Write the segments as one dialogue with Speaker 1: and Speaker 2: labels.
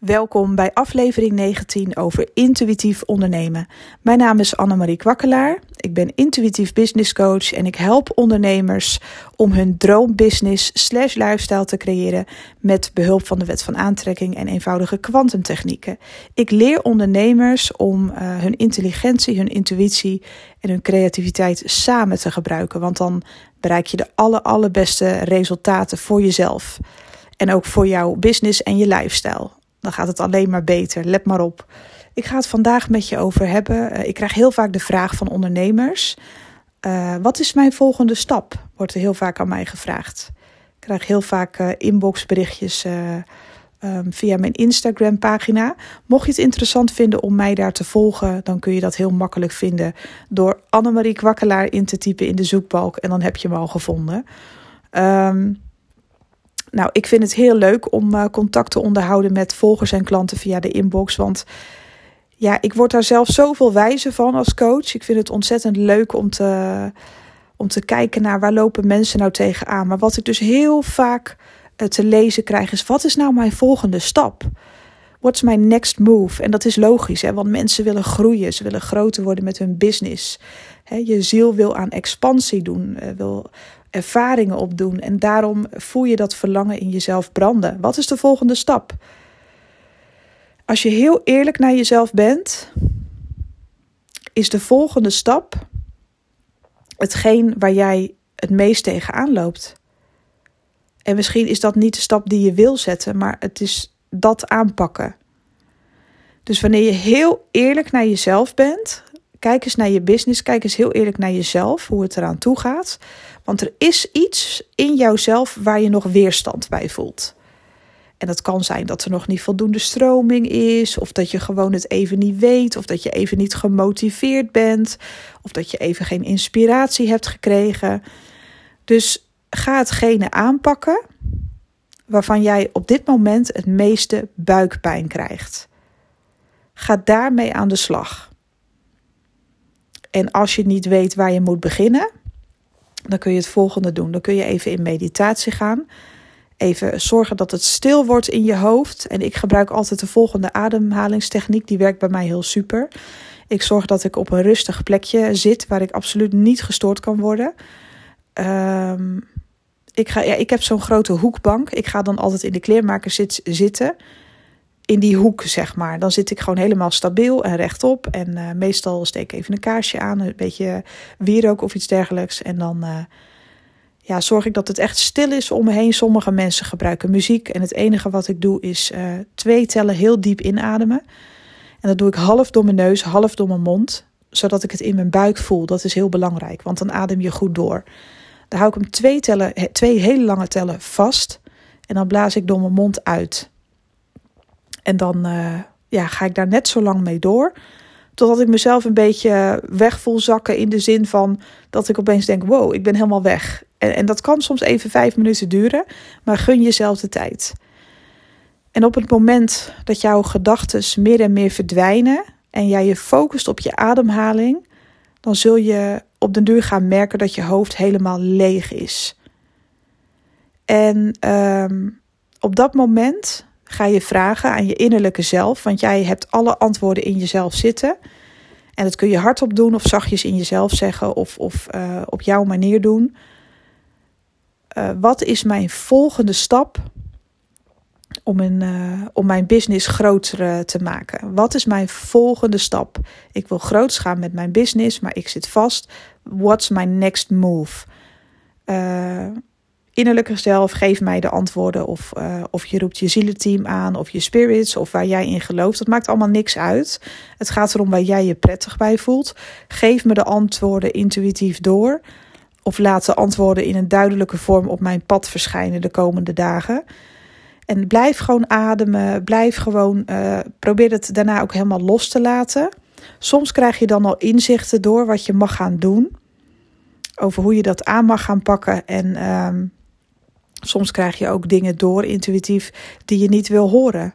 Speaker 1: Welkom bij aflevering 19 over intuïtief ondernemen. Mijn naam is Annemarie Kwakkelaar. Ik ben intuïtief business coach en ik help ondernemers om hun droombusiness slash lifestyle te creëren met behulp van de wet van aantrekking en eenvoudige kwantumtechnieken. Ik leer ondernemers om uh, hun intelligentie, hun intuïtie en hun creativiteit samen te gebruiken, want dan bereik je de aller, allerbeste resultaten voor jezelf. En ook voor jouw business en je lifestyle dan gaat het alleen maar beter. Let maar op. Ik ga het vandaag met je over hebben. Eh, ik krijg heel vaak de vraag van ondernemers: uh, wat is mijn volgende stap? Wordt er heel vaak aan mij gevraagd. Ik krijg heel vaak uh, inboxberichtjes um, via mijn Instagram-pagina. Mocht je het interessant vinden om mij daar te volgen, dan kun je dat heel makkelijk vinden door Annemarie Kwakkelaar in te typen in de zoekbalk en dan heb je me al gevonden. Um, nou, ik vind het heel leuk om uh, contact te onderhouden met volgers en klanten via de inbox. Want ja, ik word daar zelf zoveel wijzer van als coach. Ik vind het ontzettend leuk om te, om te kijken naar waar lopen mensen nou tegenaan. Maar wat ik dus heel vaak uh, te lezen krijg is: wat is nou mijn volgende stap? What's my next move? En dat is logisch, hè? want mensen willen groeien. Ze willen groter worden met hun business. je ziel wil aan expansie doen, uh, wil ervaringen opdoen. En daarom voel je dat verlangen in jezelf branden. Wat is de volgende stap? Als je heel eerlijk naar jezelf bent, is de volgende stap hetgeen waar jij het meest tegenaan loopt. En misschien is dat niet de stap die je wil zetten, maar het is dat aanpakken. Dus wanneer je heel eerlijk naar jezelf bent, kijk eens naar je business, kijk eens heel eerlijk naar jezelf, hoe het eraan toe gaat. Want er is iets in jouzelf waar je nog weerstand bij voelt. En dat kan zijn dat er nog niet voldoende stroming is, of dat je gewoon het even niet weet, of dat je even niet gemotiveerd bent, of dat je even geen inspiratie hebt gekregen. Dus ga hetgene aanpakken waarvan jij op dit moment het meeste buikpijn krijgt. Ga daarmee aan de slag. En als je niet weet waar je moet beginnen, dan kun je het volgende doen. Dan kun je even in meditatie gaan. Even zorgen dat het stil wordt in je hoofd. En ik gebruik altijd de volgende ademhalingstechniek. Die werkt bij mij heel super. Ik zorg dat ik op een rustig plekje zit waar ik absoluut niet gestoord kan worden. Um, ik, ga, ja, ik heb zo'n grote hoekbank. Ik ga dan altijd in de kleermaker zit, zitten in die hoek, zeg maar. Dan zit ik gewoon helemaal stabiel en rechtop. En uh, meestal steek ik even een kaarsje aan, een beetje wierook of iets dergelijks. En dan uh, ja, zorg ik dat het echt stil is om me heen. Sommige mensen gebruiken muziek. En het enige wat ik doe is uh, twee tellen heel diep inademen. En dat doe ik half door mijn neus, half door mijn mond. Zodat ik het in mijn buik voel. Dat is heel belangrijk, want dan adem je goed door. Dan hou ik hem twee, tellen, twee hele lange tellen vast. En dan blaas ik door mijn mond uit. En dan uh, ja, ga ik daar net zo lang mee door. Totdat ik mezelf een beetje weg voel zakken in de zin van dat ik opeens denk: wow, ik ben helemaal weg. En, en dat kan soms even vijf minuten duren, maar gun jezelf de tijd. En op het moment dat jouw gedachten meer en meer verdwijnen en jij je focust op je ademhaling, dan zul je op den duur gaan merken dat je hoofd helemaal leeg is. En um, op dat moment ga je vragen aan je innerlijke zelf, want jij hebt alle antwoorden in jezelf zitten. En dat kun je hardop doen of zachtjes in jezelf zeggen of, of uh, op jouw manier doen. Uh, wat is mijn volgende stap om, een, uh, om mijn business groter te maken? Wat is mijn volgende stap? Ik wil groot gaan met mijn business, maar ik zit vast. What's my next move? Innerlijke zelf, geef mij de antwoorden. Of, uh, of je roept je zielenteam aan, of je spirits, of waar jij in gelooft. Dat maakt allemaal niks uit. Het gaat erom waar jij je prettig bij voelt. Geef me de antwoorden intuïtief door. Of laat de antwoorden in een duidelijke vorm op mijn pad verschijnen de komende dagen. En blijf gewoon ademen. Blijf gewoon. Uh, probeer het daarna ook helemaal los te laten. Soms krijg je dan al inzichten door wat je mag gaan doen. Over hoe je dat aan mag gaan pakken. En uh, Soms krijg je ook dingen door intuïtief die je niet wil horen.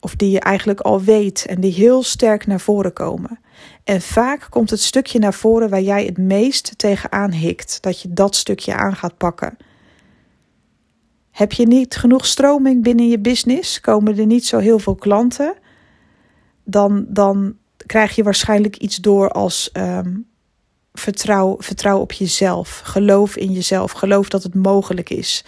Speaker 1: Of die je eigenlijk al weet en die heel sterk naar voren komen. En vaak komt het stukje naar voren waar jij het meest tegenaan hikt. Dat je dat stukje aan gaat pakken. Heb je niet genoeg stroming binnen je business? Komen er niet zo heel veel klanten? Dan, dan krijg je waarschijnlijk iets door als um, vertrouw, op jezelf. Geloof in jezelf. Geloof dat het mogelijk is.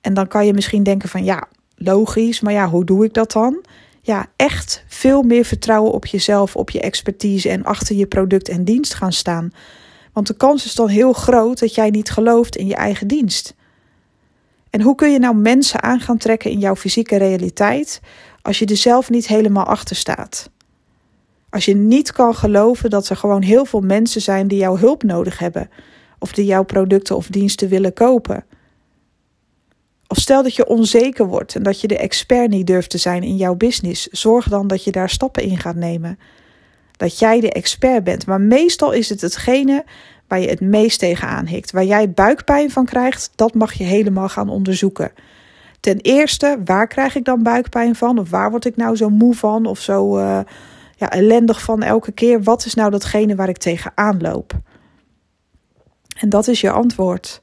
Speaker 1: En dan kan je misschien denken van ja, logisch, maar ja, hoe doe ik dat dan? Ja, echt veel meer vertrouwen op jezelf, op je expertise en achter je product en dienst gaan staan. Want de kans is dan heel groot dat jij niet gelooft in je eigen dienst. En hoe kun je nou mensen aan gaan trekken in jouw fysieke realiteit als je er zelf niet helemaal achter staat? Als je niet kan geloven dat er gewoon heel veel mensen zijn die jouw hulp nodig hebben, of die jouw producten of diensten willen kopen. Of stel dat je onzeker wordt en dat je de expert niet durft te zijn in jouw business, zorg dan dat je daar stappen in gaat nemen. Dat jij de expert bent. Maar meestal is het hetgene waar je het meest tegenaan hikt. Waar jij buikpijn van krijgt, dat mag je helemaal gaan onderzoeken. Ten eerste, waar krijg ik dan buikpijn van? Of waar word ik nou zo moe van? Of zo uh, ja, ellendig van elke keer? Wat is nou datgene waar ik tegenaan loop? En dat is je antwoord.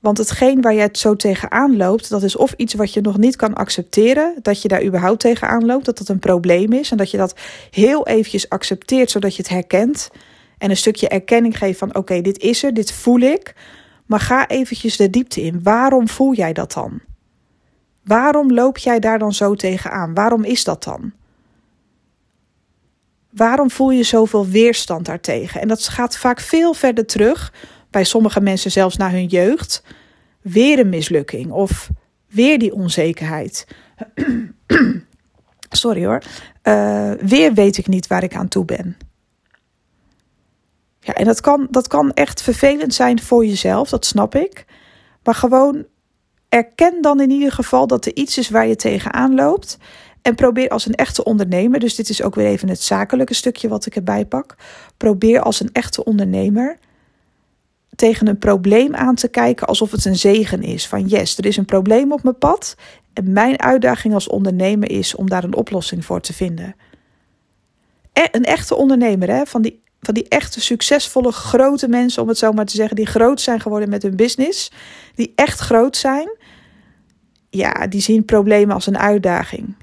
Speaker 1: Want hetgeen waar je het zo tegenaan loopt, dat is of iets wat je nog niet kan accepteren, dat je daar überhaupt tegenaan loopt, dat dat een probleem is en dat je dat heel eventjes accepteert zodat je het herkent en een stukje erkenning geeft van oké, dit is er, dit voel ik, maar ga eventjes de diepte in. Waarom voel jij dat dan? Waarom loop jij daar dan zo tegenaan? Waarom is dat dan? Waarom voel je zoveel weerstand daartegen? En dat gaat vaak veel verder terug bij sommige mensen zelfs naar hun jeugd, weer een mislukking of weer die onzekerheid. Sorry hoor. Uh, weer weet ik niet waar ik aan toe ben. Ja, en dat kan, dat kan echt vervelend zijn voor jezelf, dat snap ik. Maar gewoon erken dan in ieder geval dat er iets is waar je tegenaan loopt. En probeer als een echte ondernemer, dus dit is ook weer even het zakelijke stukje wat ik erbij pak. Probeer als een echte ondernemer tegen een probleem aan te kijken alsof het een zegen is. Van yes, er is een probleem op mijn pad. En mijn uitdaging als ondernemer is om daar een oplossing voor te vinden. E, een echte ondernemer, hè, van, die, van die echte succesvolle grote mensen, om het zo maar te zeggen, die groot zijn geworden met hun business, die echt groot zijn, ja, die zien problemen als een uitdaging.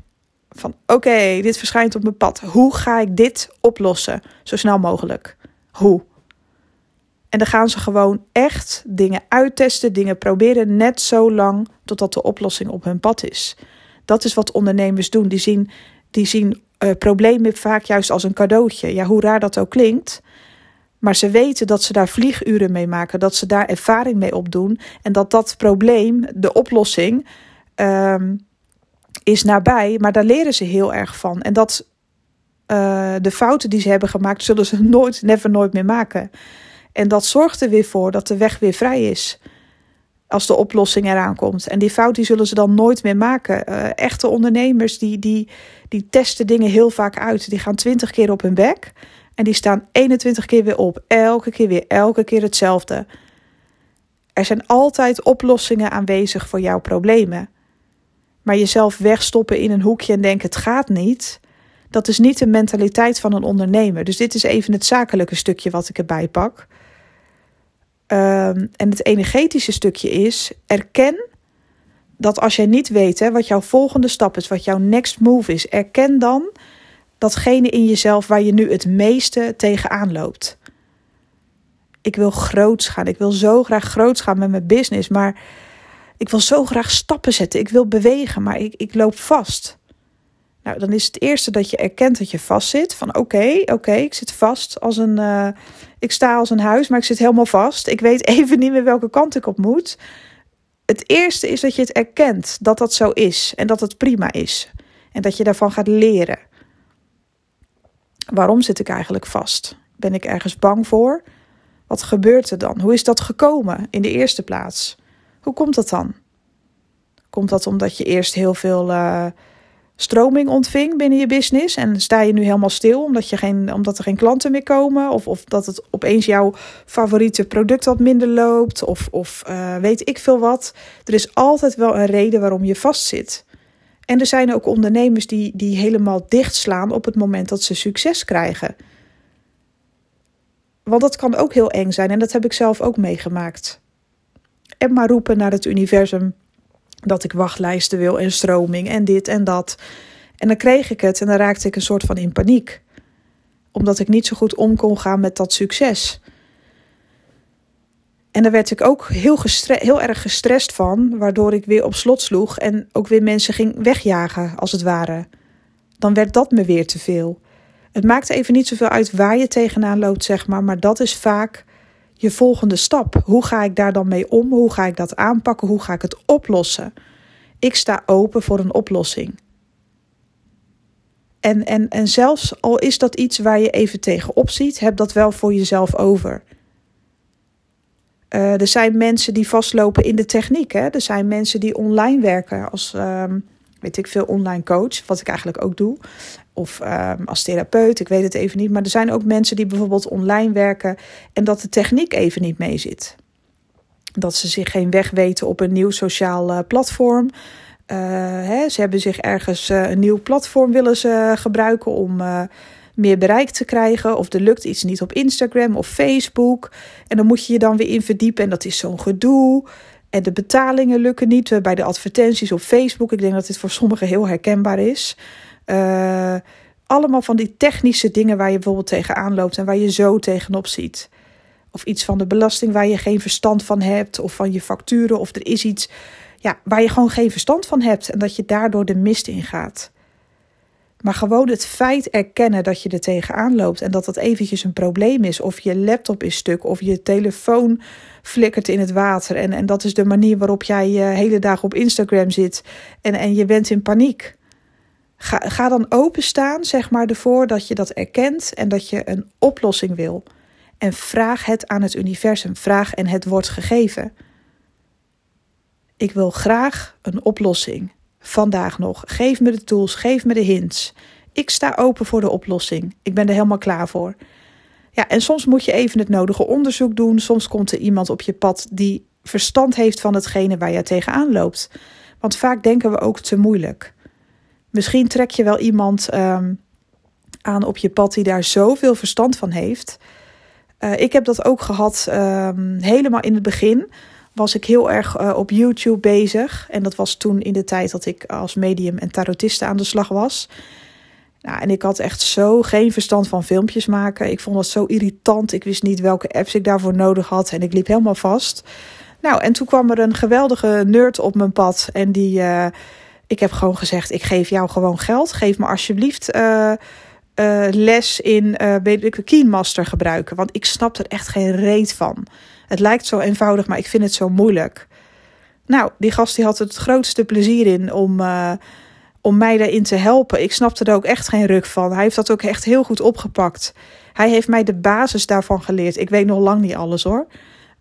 Speaker 1: Van oké, dit verschijnt op mijn pad. Hoe ga ik dit oplossen? Zo snel mogelijk. Hoe? En dan gaan ze gewoon echt dingen uittesten, dingen proberen, net zo lang totdat de oplossing op hun pad is. Dat is wat ondernemers doen. Die zien, die zien uh, problemen vaak juist als een cadeautje. Ja, hoe raar dat ook klinkt. Maar ze weten dat ze daar vlieguren mee maken, dat ze daar ervaring mee opdoen. En dat dat probleem, de oplossing, um, is nabij. Maar daar leren ze heel erg van. En dat uh, de fouten die ze hebben gemaakt, zullen ze nooit, never nooit meer maken. En dat zorgt er weer voor dat de weg weer vrij is. Als de oplossing eraan komt. En die fout die zullen ze dan nooit meer maken. Uh, echte ondernemers die, die, die testen dingen heel vaak uit. Die gaan twintig keer op hun bek. En die staan 21 keer weer op. Elke keer weer, elke keer hetzelfde. Er zijn altijd oplossingen aanwezig voor jouw problemen. Maar jezelf wegstoppen in een hoekje en denken het gaat niet. Dat is niet de mentaliteit van een ondernemer. Dus dit is even het zakelijke stukje wat ik erbij pak. Um, en het energetische stukje is: erken dat als jij niet weet wat jouw volgende stap is, wat jouw next move is, erken dan datgene in jezelf waar je nu het meeste tegenaan loopt. Ik wil groots gaan. Ik wil zo graag groots gaan met mijn business, maar ik wil zo graag stappen zetten. Ik wil bewegen, maar ik, ik loop vast. Nou, dan is het eerste dat je erkent dat je vast zit. Van oké, oké, ik zit vast als een. Uh, ik sta als een huis, maar ik zit helemaal vast. Ik weet even niet meer welke kant ik op moet. Het eerste is dat je het erkent dat dat zo is en dat het prima is. En dat je daarvan gaat leren. Waarom zit ik eigenlijk vast? Ben ik ergens bang voor? Wat gebeurt er dan? Hoe is dat gekomen in de eerste plaats? Hoe komt dat dan? Komt dat omdat je eerst heel veel. Uh, stroming ontving binnen je business. En sta je nu helemaal stil omdat, je geen, omdat er geen klanten meer komen. Of, of dat het opeens jouw favoriete product wat minder loopt. Of, of uh, weet ik veel wat. Er is altijd wel een reden waarom je vastzit. En er zijn ook ondernemers die, die helemaal dichtslaan op het moment dat ze succes krijgen. Want dat kan ook heel eng zijn en dat heb ik zelf ook meegemaakt. En maar roepen naar het universum dat ik wachtlijsten wil en stroming en dit en dat. En dan kreeg ik het en dan raakte ik een soort van in paniek. Omdat ik niet zo goed om kon gaan met dat succes. En daar werd ik ook heel, heel erg gestrest van, waardoor ik weer op slot sloeg en ook weer mensen ging wegjagen, als het ware. Dan werd dat me weer te veel. Het maakt even niet zoveel uit waar je tegenaan loopt, zeg maar, maar dat is vaak je volgende stap. Hoe ga ik daar dan mee om? Hoe ga ik dat aanpakken? Hoe ga ik het oplossen? Ik sta open voor een oplossing. En, en, en zelfs al is dat iets waar je even tegenop ziet, heb dat wel voor jezelf over. Uh, er zijn mensen die vastlopen in de techniek. Hè? Er zijn mensen die online werken als, um, weet ik veel, online coach, wat ik eigenlijk ook doe. Of um, als therapeut, ik weet het even niet. Maar er zijn ook mensen die bijvoorbeeld online werken en dat de techniek even niet mee zit. Dat ze zich geen weg weten op een nieuw sociaal uh, platform. Uh, hè, ze hebben zich ergens een nieuw platform willen ze gebruiken om meer bereik te krijgen. Of er lukt iets niet op Instagram of Facebook. En dan moet je je dan weer in verdiepen. En dat is zo'n gedoe. En de betalingen lukken niet bij de advertenties op Facebook. Ik denk dat dit voor sommigen heel herkenbaar is. Uh, allemaal van die technische dingen waar je bijvoorbeeld tegenaan loopt en waar je zo tegenop ziet. Of iets van de belasting waar je geen verstand van hebt. Of van je facturen. Of er is iets ja, waar je gewoon geen verstand van hebt. En dat je daardoor de mist in gaat. Maar gewoon het feit erkennen dat je er tegenaan loopt en dat dat eventjes een probleem is. Of je laptop is stuk of je telefoon flikkert in het water. En, en dat is de manier waarop jij je hele dag op Instagram zit en, en je bent in paniek. Ga, ga dan openstaan, zeg maar, ervoor dat je dat erkent en dat je een oplossing wil. En vraag het aan het universum. Vraag en het wordt gegeven. Ik wil graag een oplossing vandaag nog. Geef me de tools, geef me de hints. Ik sta open voor de oplossing. Ik ben er helemaal klaar voor. Ja, en soms moet je even het nodige onderzoek doen. Soms komt er iemand op je pad die verstand heeft van hetgene waar je tegenaan loopt. Want vaak denken we ook te moeilijk. Misschien trek je wel iemand um, aan op je pad die daar zoveel verstand van heeft. Uh, ik heb dat ook gehad um, helemaal in het begin was ik heel erg uh, op YouTube bezig. En dat was toen in de tijd dat ik als medium en tarotiste aan de slag was. Nou, en ik had echt zo geen verstand van filmpjes maken. Ik vond dat zo irritant. Ik wist niet welke apps ik daarvoor nodig had. En ik liep helemaal vast. Nou, en toen kwam er een geweldige nerd op mijn pad. En die, uh, ik heb gewoon gezegd: Ik geef jou gewoon geld. Geef me alsjeblieft. Uh, les in uh, Keenmaster gebruiken. Want ik snap er echt geen reet van. Het lijkt zo eenvoudig, maar ik vind het zo moeilijk. Nou, die gast die had het grootste plezier in om, uh, om mij daarin te helpen. Ik snapte er ook echt geen ruk van. Hij heeft dat ook echt heel goed opgepakt. Hij heeft mij de basis daarvan geleerd. Ik weet nog lang niet alles hoor.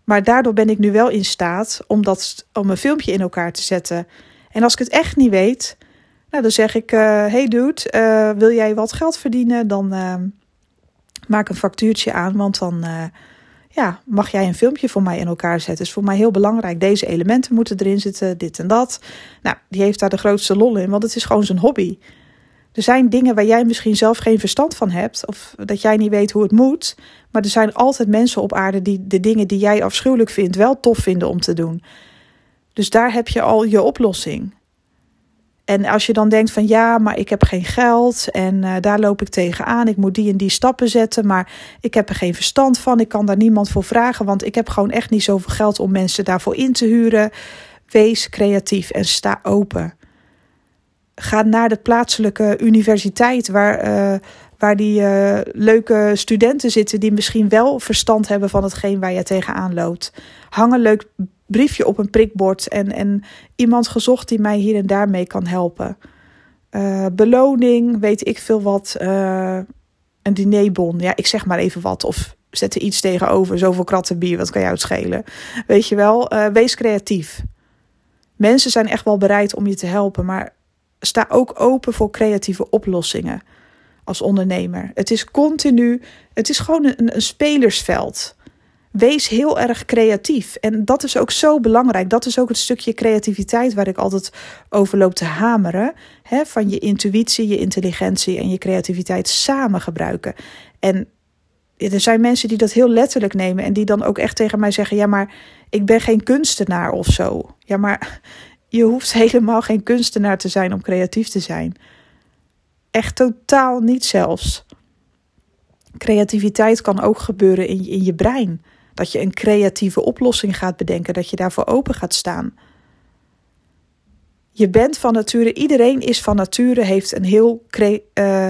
Speaker 1: Maar daardoor ben ik nu wel in staat om, dat, om een filmpje in elkaar te zetten. En als ik het echt niet weet, nou, dan zeg ik: uh, Hey dude, uh, wil jij wat geld verdienen? Dan maak een factuurtje aan, want dan ja, mag jij een filmpje voor mij in elkaar zetten? Is voor mij heel belangrijk. Deze elementen moeten erin zitten, dit en dat. Nou, die heeft daar de grootste lol in, want het is gewoon zijn hobby. Er zijn dingen waar jij misschien zelf geen verstand van hebt, of dat jij niet weet hoe het moet. Maar er zijn altijd mensen op aarde die de dingen die jij afschuwelijk vindt wel tof vinden om te doen. Dus daar heb je al je oplossing. En als je dan denkt van ja, maar ik heb geen geld en uh, daar loop ik tegenaan. Ik moet die en die stappen zetten, maar ik heb er geen verstand van. Ik kan daar niemand voor vragen, want ik heb gewoon echt niet zoveel geld om mensen daarvoor in te huren. Wees creatief en sta open. Ga naar de plaatselijke universiteit waar, uh, waar die uh, leuke studenten zitten die misschien wel verstand hebben van hetgeen waar je tegenaan loopt. Hang een leuk briefje op een prikbord en, en iemand gezocht die mij hier en daar mee kan helpen. Uh, beloning, weet ik veel wat. Uh, een dinerbon, ja, ik zeg maar even wat. Of zet er iets tegenover, zoveel kratten bier, wat kan jou het schelen? Weet je wel, wees creatief. Mensen zijn echt wel bereid om je te helpen, maar sta ook open voor creatieve oplossingen als ondernemer. Het is continu, het is gewoon een, een spelersveld. Wees heel erg creatief. En dat is ook zo belangrijk. Dat is ook het stukje creativiteit waar ik altijd over loop te hameren. Hè, van je intuïtie, je intelligentie en je creativiteit samen gebruiken. En er zijn mensen die dat heel letterlijk nemen en die dan ook echt tegen mij zeggen: Ja, maar ik ben geen kunstenaar of zo. Ja, maar je hoeft helemaal geen kunstenaar te zijn om creatief te zijn. Echt totaal niet zelfs. Creativiteit kan ook gebeuren in, in je brein. Dat je een creatieve oplossing gaat bedenken, dat je daarvoor open gaat staan. Je bent van nature, iedereen is van nature, heeft een heel uh,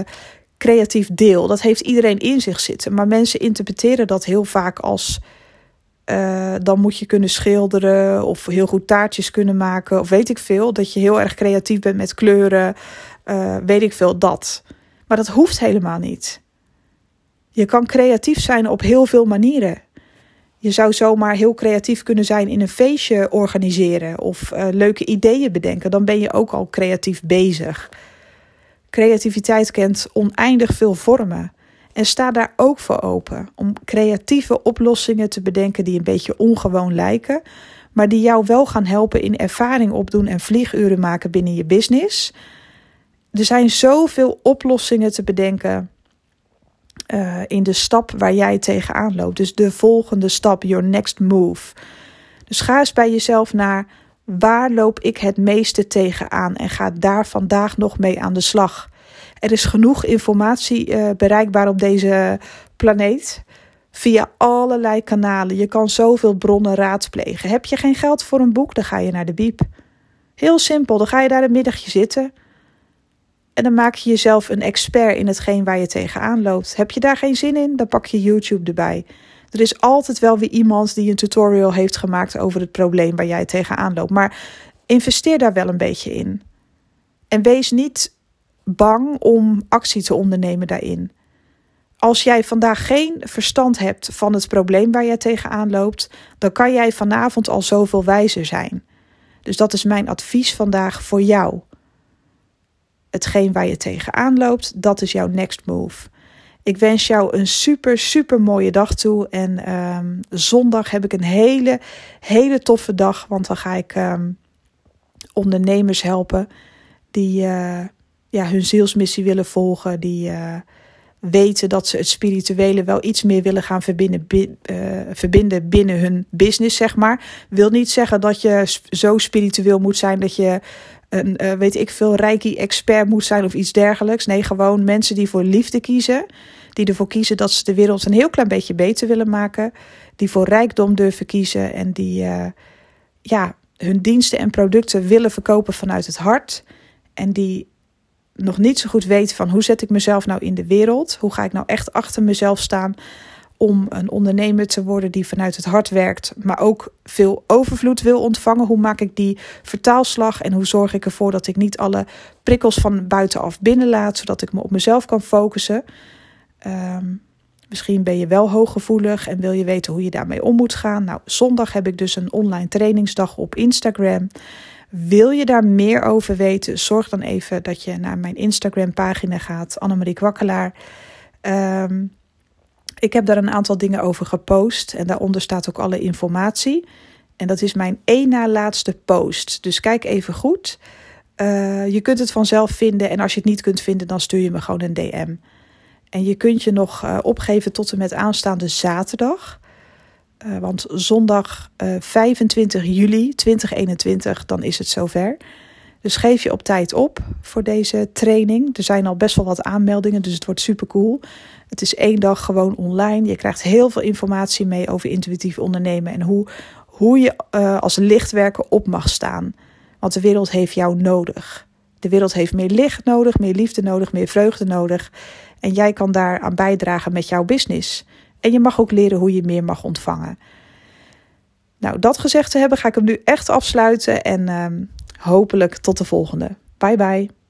Speaker 1: creatief deel. Dat heeft iedereen in zich zitten. Maar mensen interpreteren dat heel vaak als. Uh, dan moet je kunnen schilderen of heel goed taartjes kunnen maken. Of weet ik veel. Dat je heel erg creatief bent met kleuren. Uh, weet ik veel, dat. Maar dat hoeft helemaal niet. Je kan creatief zijn op heel veel manieren. Je zou zomaar heel creatief kunnen zijn in een feestje organiseren of uh, leuke ideeën bedenken. Dan ben je ook al creatief bezig. Creativiteit kent oneindig veel vormen. En sta daar ook voor open om creatieve oplossingen te bedenken die een beetje ongewoon lijken, maar die jou wel gaan helpen in ervaring opdoen en vlieguren maken binnen je business. Er zijn zoveel oplossingen te bedenken uh, in de stap waar jij tegenaan loopt. Dus de volgende stap, your next move. Dus ga eens bij jezelf naar waar loop ik het meeste tegenaan en ga daar vandaag nog mee aan de slag. Er is genoeg informatie uh, bereikbaar op deze planeet via allerlei kanalen. Je kan zoveel bronnen raadplegen. Heb je geen geld voor een boek, dan ga je naar de biep. Heel simpel, dan ga je daar een middagje zitten. En dan maak je jezelf een expert in hetgeen waar je tegenaan loopt. Heb je daar geen zin in, dan pak je YouTube erbij. Er is altijd wel weer iemand die een tutorial heeft gemaakt over het probleem waar jij tegenaan loopt. Maar investeer daar wel een beetje in. En wees niet bang om actie te ondernemen daarin. Als jij vandaag geen verstand hebt van het probleem waar jij tegenaan loopt, dan kan jij vanavond al zoveel wijzer zijn. Dus dat is mijn advies vandaag voor jou hetgeen waar je tegenaan loopt, dat is jouw next move. Ik wens jou een super, super mooie dag toe. En um, zondag heb ik een hele, hele toffe dag. Want dan ga ik um, ondernemers helpen die uh, ja, hun zielsmissie willen volgen. Die uh, weten dat ze het spirituele wel iets meer willen gaan verbinden, uh, verbinden binnen hun business, zeg maar. Wil niet zeggen dat je zo spiritueel moet zijn dat je een, uh, weet ik veel, reiki-expert moet zijn of iets dergelijks. Nee, gewoon mensen die voor liefde kiezen. Die ervoor kiezen dat ze de wereld een heel klein beetje beter willen maken. Die voor rijkdom durven kiezen en die uh, ja, hun diensten en producten willen verkopen vanuit het hart. En die nog niet zo goed weten van hoe zet ik mezelf nou in de wereld? Hoe ga ik nou echt achter mezelf staan? Om een ondernemer te worden die vanuit het hart werkt, maar ook veel overvloed wil ontvangen. Hoe maak ik die vertaalslag en hoe zorg ik ervoor dat ik niet alle prikkels van buitenaf binnenlaat, zodat ik me op mezelf kan focussen? Um, misschien ben je wel hooggevoelig en wil je weten hoe je daarmee om moet gaan. Nou, zondag heb ik dus een online trainingsdag op Instagram. Wil je daar meer over weten? Zorg dan even dat je naar mijn Instagram pagina gaat, Annemarie Kwakkelaar. Um, ik heb daar een aantal dingen over gepost en daaronder staat ook alle informatie. En dat is mijn één na laatste post. Dus kijk even goed. Uh, je kunt het vanzelf vinden en als je het niet kunt vinden, dan stuur je me gewoon een DM. En je kunt je nog uh, opgeven tot en met aanstaande zaterdag. Uh, want zondag 25 juli 2021, dan is het zover. Dus geef je op tijd op voor deze training. Er zijn al best wel wat aanmeldingen, dus het wordt super cool. Het is één dag gewoon online. Je krijgt heel veel informatie mee over intuïtief ondernemen en hoe, hoe je uh, als lichtwerker op mag staan. Want de wereld heeft jou nodig. De wereld heeft meer licht nodig, meer liefde nodig, meer vreugde nodig. En jij kan daar aan bijdragen met jouw business. En je mag ook leren hoe je meer mag ontvangen. Nou, dat gezegd te hebben, ga ik hem nu echt afsluiten. En uh, hopelijk tot de volgende. Bye bye.